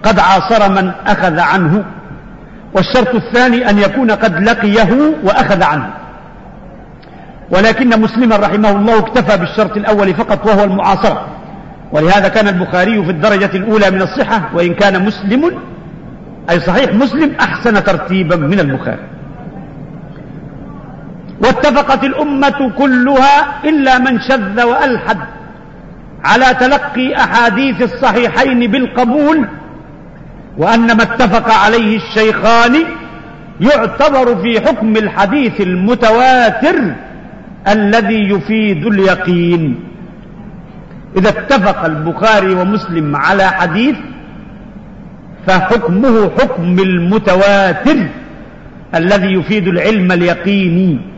قد عاصر من أخذ عنه. والشرط الثاني أن يكون قد لقيه وأخذ عنه. ولكن مسلما رحمه الله اكتفى بالشرط الأول فقط وهو المعاصرة. ولهذا كان البخاري في الدرجة الأولى من الصحة وإن كان مسلم أي صحيح مسلم أحسن ترتيبا من البخاري. واتفقت الأمة كلها إلا من شذ وألحد. على تلقي أحاديث الصحيحين بالقبول وأن ما اتفق عليه الشيخان يعتبر في حكم الحديث المتواتر الذي يفيد اليقين. إذا اتفق البخاري ومسلم على حديث فحكمه حكم المتواتر الذي يفيد العلم اليقيني.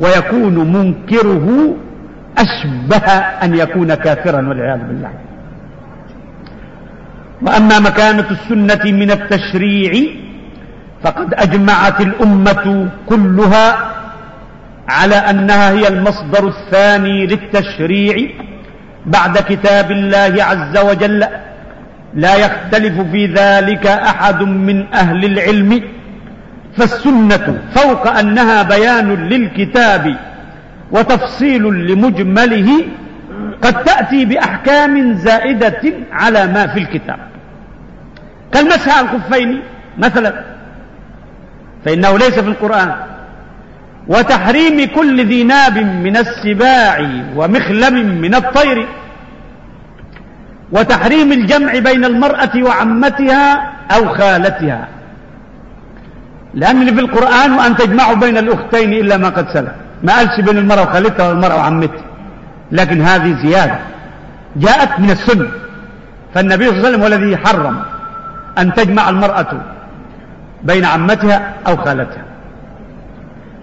ويكون منكره أشبه أن يكون كافرا والعياذ بالله. وأما مكانة السنة من التشريع فقد أجمعت الأمة كلها على أنها هي المصدر الثاني للتشريع بعد كتاب الله عز وجل. لا يختلف في ذلك أحد من أهل العلم فالسنة فوق أنها بيان للكتاب وتفصيل لمجمله قد تأتي بأحكام زائدة على ما في الكتاب. كالمسح على الخفين مثلا فإنه ليس في القرآن. وتحريم كل ذي ناب من السباع ومخلم من الطير. وتحريم الجمع بين المرأة وعمتها أو خالتها. لأن اللي في القرآن وأن تجمعوا بين الأختين إلا ما قد سلف. ما قالش بين المرأة وخالتها والمرأة وعمتها. لكن هذه زيادة. جاءت من السنة. فالنبي صلى الله عليه وسلم هو الذي حرم أن تجمع المرأة بين عمتها أو خالتها.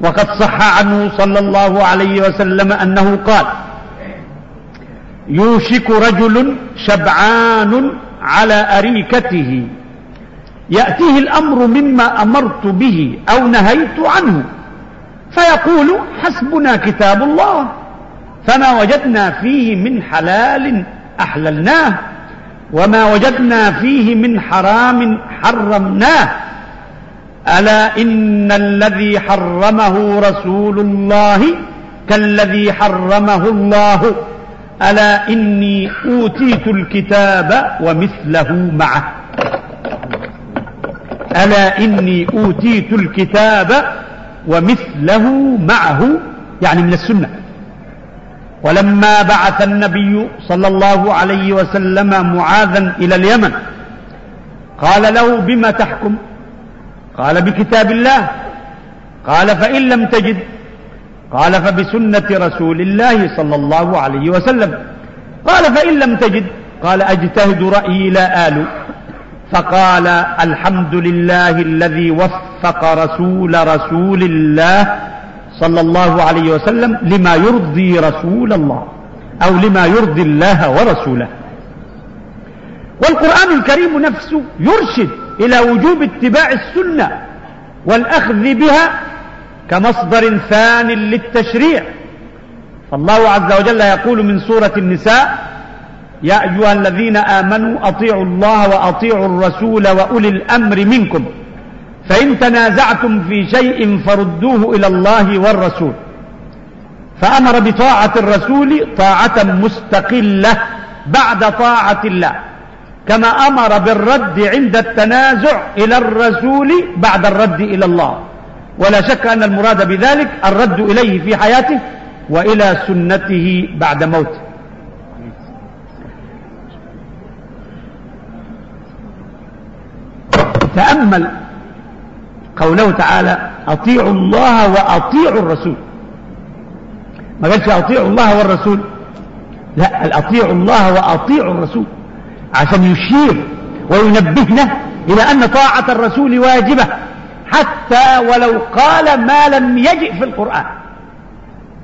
وقد صح عنه صلى الله عليه وسلم أنه قال يوشك رجل شبعان على أريكته. يأتيه الأمر مما أمرت به أو نهيت عنه. فيقول حسبنا كتاب الله فما وجدنا فيه من حلال أحللناه وما وجدنا فيه من حرام حرمناه. ألا إن الذي حرمه رسول الله كالذي حرمه الله؟ ألا إني أوتيت الكتاب ومثله معه؟ ألا إني أوتيت الكتاب ومثله معه يعني من السنة. ولما بعث النبي صلى الله عليه وسلم معاذا إلى اليمن قال له بما تحكم؟ قال بكتاب الله. قال فإن لم تجد؟ قال فبسنة رسول الله صلى الله عليه وسلم. قال فإن لم تجد؟ قال أجتهد رأيي لا آل. فقال الحمد لله الذي وفق رسول رسول الله صلى الله عليه وسلم لما يرضي رسول الله أو لما يرضي الله ورسوله. والقرآن الكريم نفسه يرشد إلى وجوب اتباع السنة والأخذ بها كمصدر ثان للتشريع. فالله عز وجل يقول من سورة النساء يا أيها الذين آمنوا أطيعوا الله وأطيعوا الرسول وأولي الأمر منكم. فإن تنازعتم في شيء فردوه إلى الله والرسول. فأمر بطاعة الرسول طاعة مستقلة بعد طاعة الله. كما أمر بالرد عند التنازع إلى الرسول بعد الرد إلى الله. ولا شك أن المراد بذلك الرد إليه في حياته وإلى سنته بعد موته. تأمل قوله تعالى أطيعوا الله وأطيعوا الرسول. ما قالش أطيعوا الله والرسول. لا أطيعوا الله وأطيعوا الرسول. عشان يشير وينبهنا إلى أن طاعة الرسول واجبة حتى ولو قال ما لم يجئ في القرآن.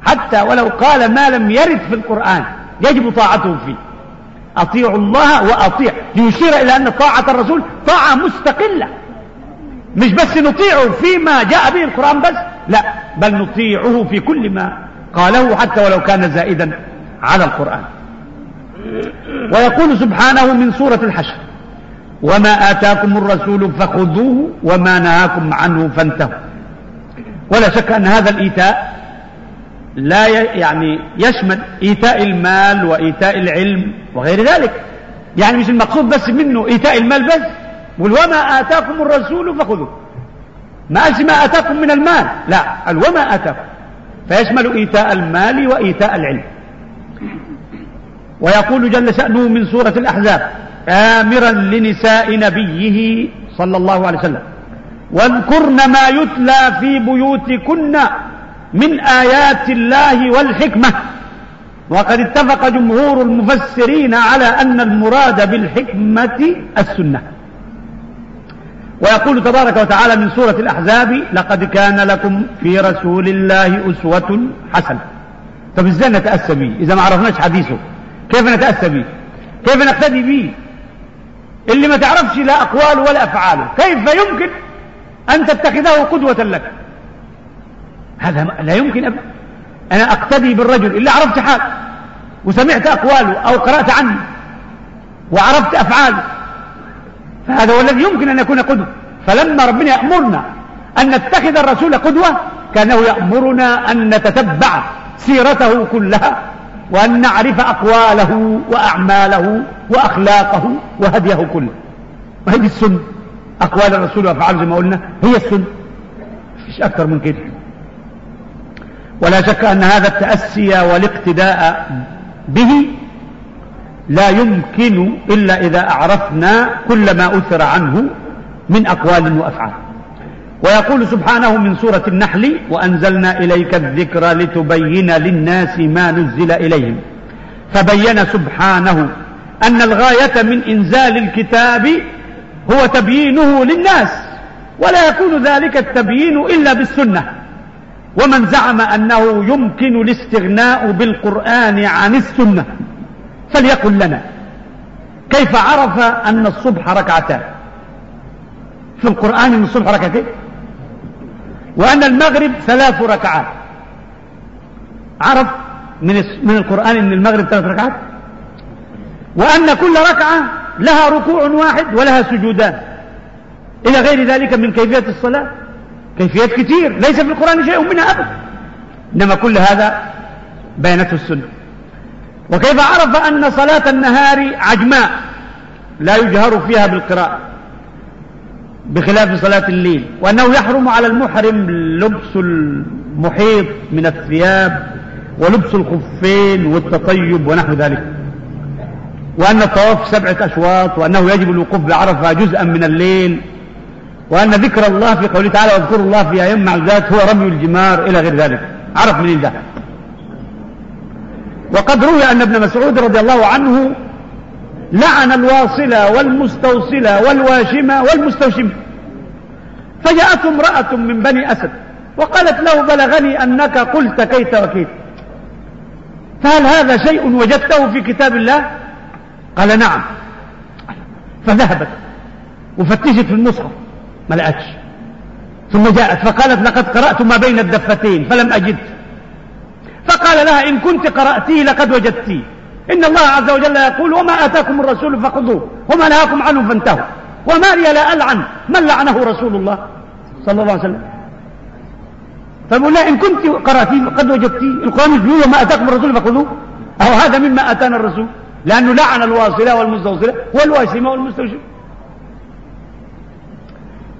حتى ولو قال ما لم يرد في القرآن يجب طاعته فيه. أطيعوا الله وأطيع. ليشير إلى أن طاعة الرسول طاعة مستقلة. مش بس نطيعه فيما جاء به القرآن بس لا بل نطيعه في كل ما قاله حتى ولو كان زائدا على القرآن. ويقول سبحانه من سورة الحشر وما آتاكم الرسول فخذوه وما نهاكم عنه فانتهوا. ولا شك أن هذا الإيتاء لا يعني يشمل إيتاء المال وإيتاء العلم وغير ذلك. يعني مش المقصود بس منه إيتاء المال بس. وما آتاكم الرسول فخذوه. ما قالش ما آتاكم من المال. لا قال وما آتاكم. فيشمل إيتاء المال وإيتاء العلم. ويقول جل شأنه من سورة الأحزاب آمرا لنساء نبيه صلى الله عليه وسلم واذكرن ما يتلى في بيوتكن من آيات الله والحكمة. وقد اتفق جمهور المفسرين على أن المراد بالحكمة السنة. ويقول تبارك وتعالى من سورة الأحزاب لقد كان لكم في رسول الله أسوة حسنة. طب إزاي نتأسى به إذا ما عرفناش حديثه كيف نتأسى به كيف نقتدي به اللي ما تعرفش لا أقواله ولا أفعاله. كيف يمكن أن تتخذه قدوة لك؟ هذا لا يمكن أبدا. أنا أقتدي بالرجل اللي عرفت حال وسمعت أقواله أو قرأت عنه وعرفت أفعاله. فهذا هو الذي يمكن أن يكون قدوة. فلما ربنا يأمرنا أن نتخذ الرسول قدوة كانه يأمرنا أن نتتبع سيرته كلها وأن نعرف أقواله وأعماله وأخلاقه وهديه كله. وهذه السنة. أقوال الرسول وأفعاله زي ما قلنا هي السنة. مفيش أكثر من كده. ولا شك أن هذا التأسي والاقتداء به لا يمكن إلا إذا أعرفنا كل ما أثر عنه من أقوال وأفعال. ويقول سبحانه من سورة النحل وأنزلنا إليك الذكر لتبين للناس ما نزل إليهم فبين سبحانه أن الغاية من إنزال الكتاب هو تبيينه للناس ولا يكون ذلك التبيين إلا بالسنة. ومن زعم أنه يمكن الاستغناء بالقرآن عن السنة فليقل لنا. كيف عرف أن الصبح ركعتان؟ في القرآن أن الصبح ركعتين؟ وأن المغرب ثلاث ركعات. عرف من من القرآن أن المغرب ثلاث ركعات؟ وأن كل ركعة لها ركوع واحد ولها سجودان. إلى غير ذلك من كيفية الصلاة؟ كيفيات كثير ليس في القرآن شيء منها أبدا. إنما كل هذا بينته السنة. وكيف عرف أن صلاة النهار عجماء؟ لا يجهر فيها بالقراءة بخلاف صلاة الليل. وأنه يحرم على المحرم لبس المحيط من الثياب ولبس الخفين والتطيب ونحو ذلك. وأن الطواف سبعة أشواط وأنه يجب الوقوف بعرفة جزءا من الليل. وأن ذكر الله في قوله تعالى واذكروا الله في أيام معدودات هو رمي الجمار إلى غير ذلك. عرف من ده؟ وقد روي أن ابن مسعود رضي الله عنه لعن الواصلة والمستوصلة والواشمة والمستوشمة فجاءته امرأة من بني أسد وقالت له بلغني أنك قلت كيت وكيت. فهل هذا شيء وجدته في كتاب الله؟ قال نعم. فذهبت وفتشت في المصحف ما لقتش ثم جاءت فقالت لقد قرأت ما بين الدفتين فلم أجد. فقال لها إن كنت قرأتيه لقد وجدتيه إن الله عز وجل يقول وما آتاكم الرسول فخذوه وما نهاكم عنه فانتهوا. وما لي لا ألعن من لعنه رسول الله صلى الله عليه وسلم. فبقول لها إن كنت قرأتيه قد وجدتيه القرآن يقول وما أتاكم الرسول فخذوه. أو هذا مما أتانا الرسول لأنه لعن الواصلة والمستوصلة والواشمة والمستوشمة.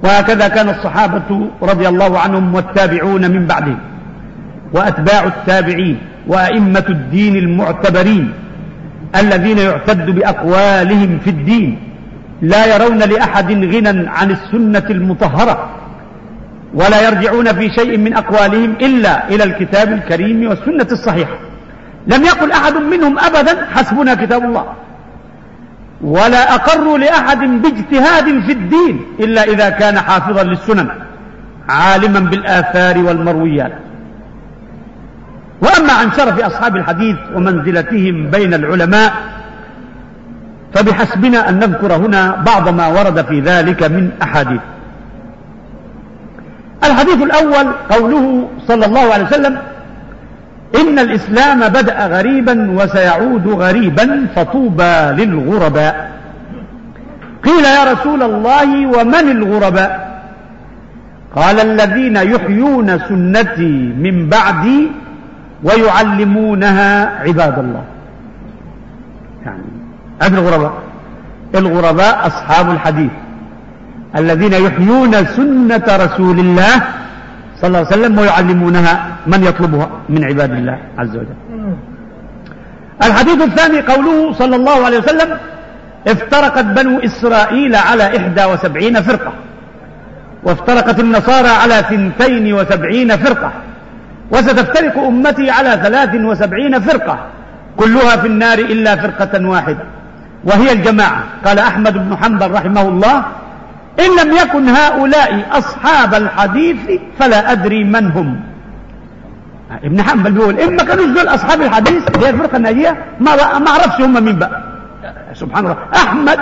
وهكذا كان الصحابة رضي الله عنهم والتابعون من بعدهم وأتباع التابعين وأئمة الدين المعتبرين الذين يعتد بأقوالهم في الدين لا يرون لأحد غنى عن السنة المطهرة ولا يرجعون في شيء من أقوالهم إلا إلى الكتاب الكريم والسنة الصحيحة. لم يقل أحد منهم أبدا حسبنا كتاب الله. ولا أقروا لأحد باجتهاد في الدين إلا إذا كان حافظا للسنن عالما بالآثار والمرويات. وأما عن شرف أصحاب الحديث ومنزلتهم بين العلماء فبحسبنا أن نذكر هنا بعض ما ورد في ذلك من أحاديث. الحديث الأول قوله صلى الله عليه وسلم إن الإسلام بدأ غريبا وسيعود غريبا فطوبى للغرباء. قيل يا رسول الله ومن الغرباء؟ قال الذين يحيون سنتي من بعدي ويعلمونها عباد الله. يعني هذه الغرباء. الغرباء أصحاب الحديث. الذين يحيون سنة رسول الله صلى الله عليه وسلم ويعلمونها من يطلبها من عباد الله عز وجل. الحديث الثاني قوله صلى الله عليه وسلم افترقت بنو إسرائيل على إحدى وسبعين فرقة وافترقت النصارى على ثنتين وسبعين فرقة وستفترق أمتي على ثلاث وسبعين فرقة كلها في النار إلا فرقة واحدة وهي الجماعة. قال أحمد بن حنبل رحمه الله إن لم يكن هؤلاء أصحاب الحديث فلا أدري من هم. ابن حنبل بيقول إما كانوا دول أصحاب الحديث اللي هي الفرقة الناجية ما ما أعرفش هم مين بقى. سبحان الله. أحمد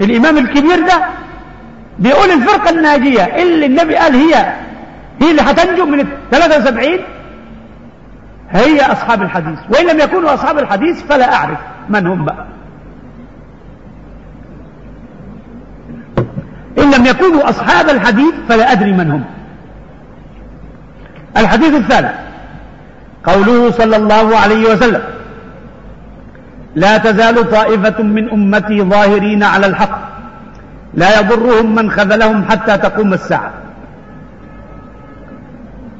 الإمام الكبير ده بيقول الفرقة الناجية اللي النبي قال هي هي اللي هتنجو من ال 73 هي أصحاب الحديث. وإن لم يكونوا أصحاب الحديث فلا أعرف من هم بقى. إن لم يكونوا أصحاب الحديث فلا أدري من هم. الحديث الثالث قوله صلى الله عليه وسلم لا تزال طائفة من أمتي ظاهرين على الحق لا يضرهم من خذلهم حتى تقوم الساعة.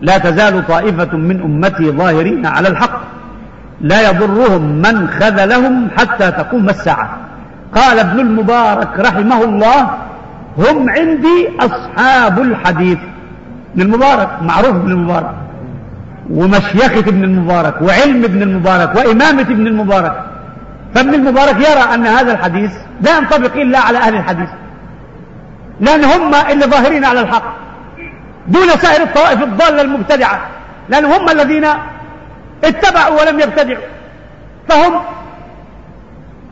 لا تزال طائفة من أمتي ظاهرين على الحق لا يضرهم من خذلهم حتى تقوم الساعة. قال ابن المبارك رحمه الله هم عندي أصحاب الحديث. ابن المبارك معروف ابن المبارك. ومشيخة ابن المبارك وعلم ابن المبارك وإمامة ابن المبارك. فابن المبارك يرى أن هذا الحديث لا ينطبق إلا على أهل الحديث. لأن هم اللي ظاهرين على الحق. دون سائر الطوائف الضالة المبتدعة. لأن هم الذين اتبعوا ولم يبتدعوا. فهم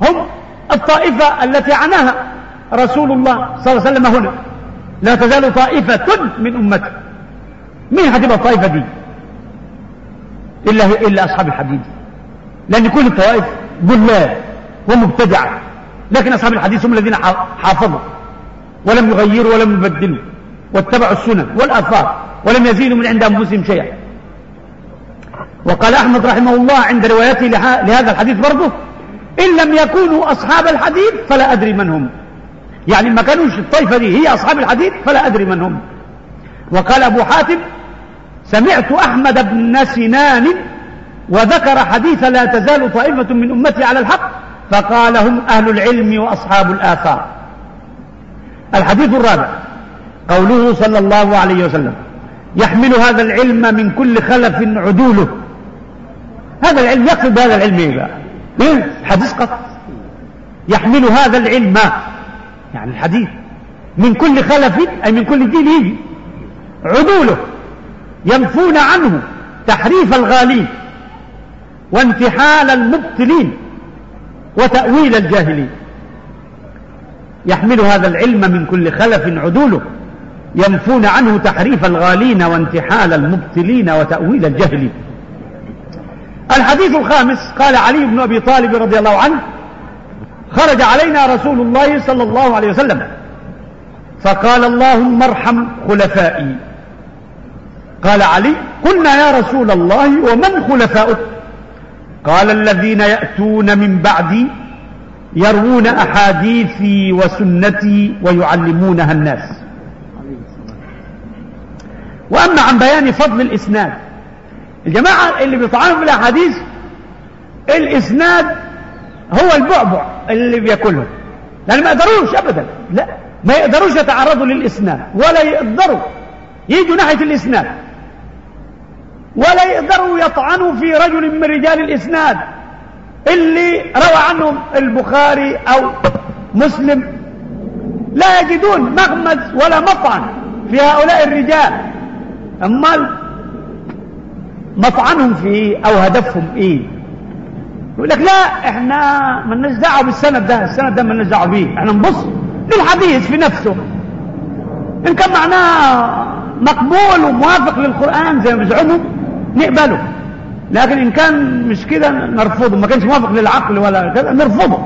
هم الطائفة التي عناها رسول الله صلى الله عليه وسلم هنا. لا تزال طائفة من أمته مين هتبقى الطائفة دي؟ إلا, إلا أصحاب الحديث. لأن كل الطوائف ضلال ومبتدعة. لكن أصحاب الحديث هم الذين حافظوا. ولم يغيروا ولم يبدلوا. واتبعوا السنن والآثار. ولم يزيدوا من عند أنفسهم شيئا. وقال أحمد رحمه الله عند روايته لهذا الحديث برضه إن لم يكونوا أصحاب الحديث فلا أدري من هم. يعني ما كانوش الطائفة دي هي أصحاب الحديث فلا أدري من هم. وقال أبو حاتم سمعت أحمد بن سنان وذكر حديث لا تزال طائفة من أمتي على الحق فقال هم أهل العلم وأصحاب الآثار. الحديث الرابع قوله صلى الله عليه وسلم يحمل هذا العلم من كل خلف عدوله. هذا العلم يقصد بهذا العلم إيه بقى؟ إيه؟ الحديث قط. يحمل هذا العلم يعني الحديث. من كل خلف أي من كل دين يجي. عدوله. ينفون عنه تحريف الغالين وانتحال المبتلين وتأويل الجاهلين. يحمل هذا العلم من كل خلف عدوله. ينفون عنه تحريف الغالين وانتحال المبتلين وتأويل الجهل الحديث الخامس قال علي بن أبي طالب رضي الله عنه خرج علينا رسول الله صلى الله عليه وسلم. فقال اللهم ارحم خلفائي. قال علي قلنا يا رسول الله ومن خلفاؤك؟ قال الذين يأتون من بعدي يروون أحاديثي وسنتي ويعلمونها الناس. وأما عن بيان فضل الإسناد الجماعة اللي بيطعنوا في الأحاديث الإسناد هو البعبع. اللي بياكلهم. لأن ما يقدروش أبدا. لا. ما يقدروش يتعرضوا للإسناد. ولا يقدروا. يجوا ناحية الإسناد. ولا يقدروا يطعنوا في رجل من رجال الإسناد. اللي روى عنهم البخاري أو مسلم. لا يجدون مغمز ولا مطعن في هؤلاء الرجال. أمال مطعنهم في إيه أو هدفهم إيه؟ يقول لك لا إحنا ما دعوة بالسند ده السند ده ما دعوة بيه. إحنا نبص للحديث في نفسه. إن كان معناه مقبول وموافق للقرآن زي ما بيزعموا نقبله. لكن إن كان مش كده نرفضه. ما كانش موافق للعقل ولا كده نرفضه.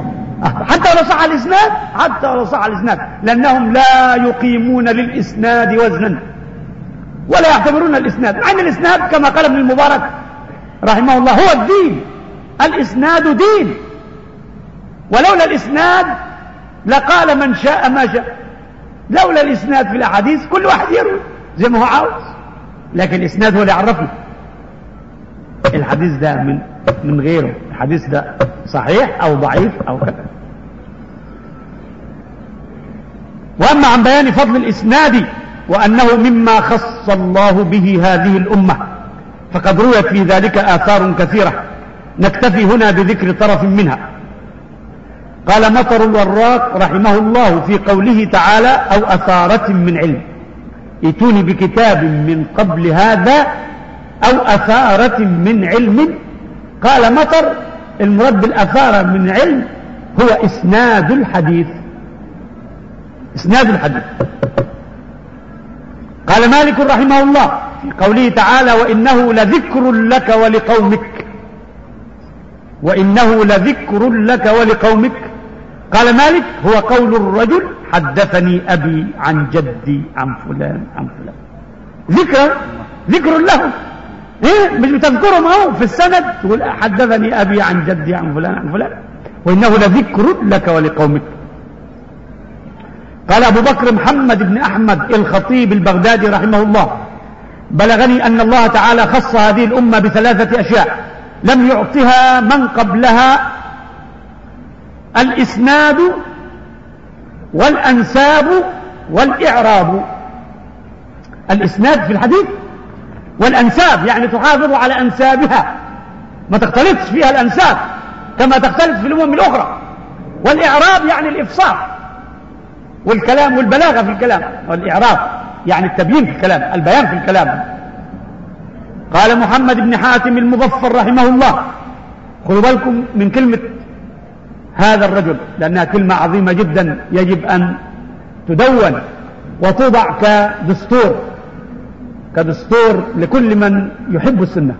حتى ولو صح الإسناد حتى ولو صح الإسناد. لأنهم لا يقيمون للإسناد وزنا ولا يعتبرون الإسناد. مع إن الإسناد كما قال ابن المبارك رحمه الله هو الدين. الإسناد دين. ولولا الإسناد لقال من شاء ما شاء. لولا الإسناد في الأحاديث كل واحد يروي. زي ما هو عاوز. لكن الإسناد هو اللي عرفنا. الحديث ده من من غيره. الحديث ده صحيح أو ضعيف أو كذا. وأما عن بيان فضل الإسناد وأنه مما خص الله به هذه الأمة فقد رويت في ذلك آثار كثيرة. نكتفي هنا بذكر طرف منها. قال مطر الوراق رحمه الله في قوله تعالى أو أثارة من علم. ائتوني بكتاب من قبل هذا أو أثارة من علم. قال مطر المراد بالأثارة من علم هو إسناد الحديث. إسناد الحديث. قال مالك رحمه الله في قوله تعالى وإنه لذكر لك ولقومك. وإنه لذكر لك ولقومك. قال مالك هو قول الرجل حدثني أبي عن جدي عن فلان عن فلان. ذكر ذكر له. إيه؟ مش بتذكرهم اهو في السند تقول حدثني أبي عن جدي عن فلان عن فلان. وإنه لذكر لك ولقومك. قال أبو بكر محمد بن أحمد الخطيب البغدادي رحمه الله بلغني أن الله تعالى خص هذه الأمة بثلاثة أشياء. لم يعطها من قبلها الإسناد والأنساب والإعراب. الإسناد في الحديث والأنساب يعني تحافظ على أنسابها. ما تختلطش فيها الأنساب كما تختلط في الأمم الأخرى. والإعراب يعني الإفصاح والكلام والبلاغة في الكلام والإعراب يعني التبيين في الكلام البيان في الكلام. قال محمد بن حاتم المظفر رحمه الله. خذوا بالكم من كلمة هذا الرجل لأنها كلمة عظيمة جدا يجب أن تدون وتوضع كدستور كدستور لكل من يحب السنة.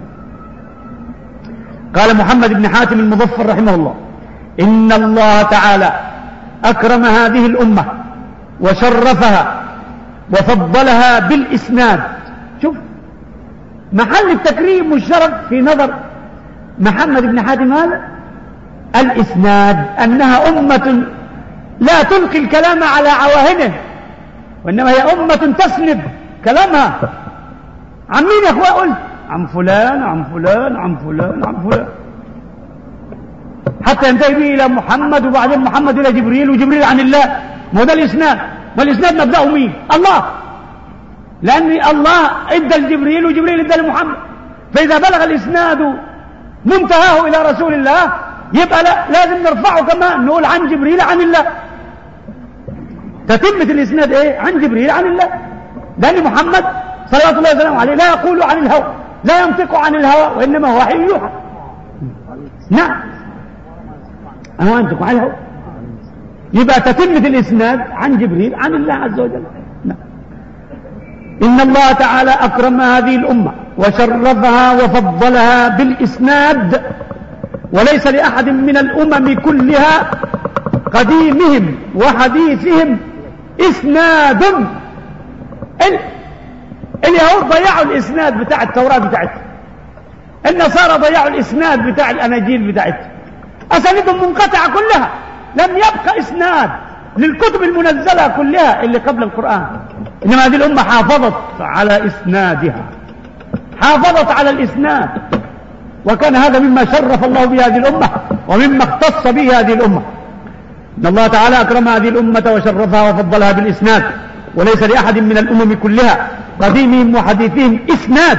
قال محمد بن حاتم المظفر رحمه الله إن الله تعالى أكرم هذه الأمة وشرفها وفضلها بالإسناد محل التكريم والشرف في نظر محمد بن حاتم هذا؟ الإسناد أنها أمة لا تلقي الكلام على عواهنه وإنما هي أمة تسند كلامها. عن مين يا أخويا؟ قلت عن فلان عن فلان عن فلان عن فلان. حتى ينتهي به إلى محمد وبعدين محمد إلى جبريل وجبريل عن الله. ما هو ده الإسناد؟ ما الإسناد مبدأه مين؟ الله. لأن الله إدى لجبريل وجبريل إدى لمحمد. فإذا بلغ الإسناد منتهاه إلى رسول الله يبقى لا لازم نرفعه كمان نقول عن جبريل عن الله. تتمة الإسناد إيه؟ عن جبريل عن الله. لأن محمد صلوات الله وسلامه عليه. لا يقول عن الهوى لا ينطق عن الهوى وإنما هو وحي يوحى. نعم. أنا أنطق عن الهوى. يبقى تتمة الإسناد عن جبريل عن الله عز وجل. إن الله تعالى أكرم هذه الأمة وشرفها وفضلها بالإسناد وليس لأحد من الأمم كلها قديمهم وحديثهم إسناد. ال... اليهود ضيعوا الإسناد بتاع التوراة بتاعتهم النصارى ضيعوا الإسناد بتاع الأناجيل بتاعتهم. أسانيدهم منقطعة كلها لم يبقى إسناد للكتب المنزلة كلها اللي قبل القرآن. إنما هذه الأمة حافظت على إسنادها. حافظت على الإسناد. وكان هذا مما شرف الله به هذه الأمة ومما اختص به هذه الأمة. إن الله تعالى أكرم هذه الأمة وشرفها وفضلها بالإسناد. وليس لأحد من الأمم كلها قديمهم وحديثهم إسناد.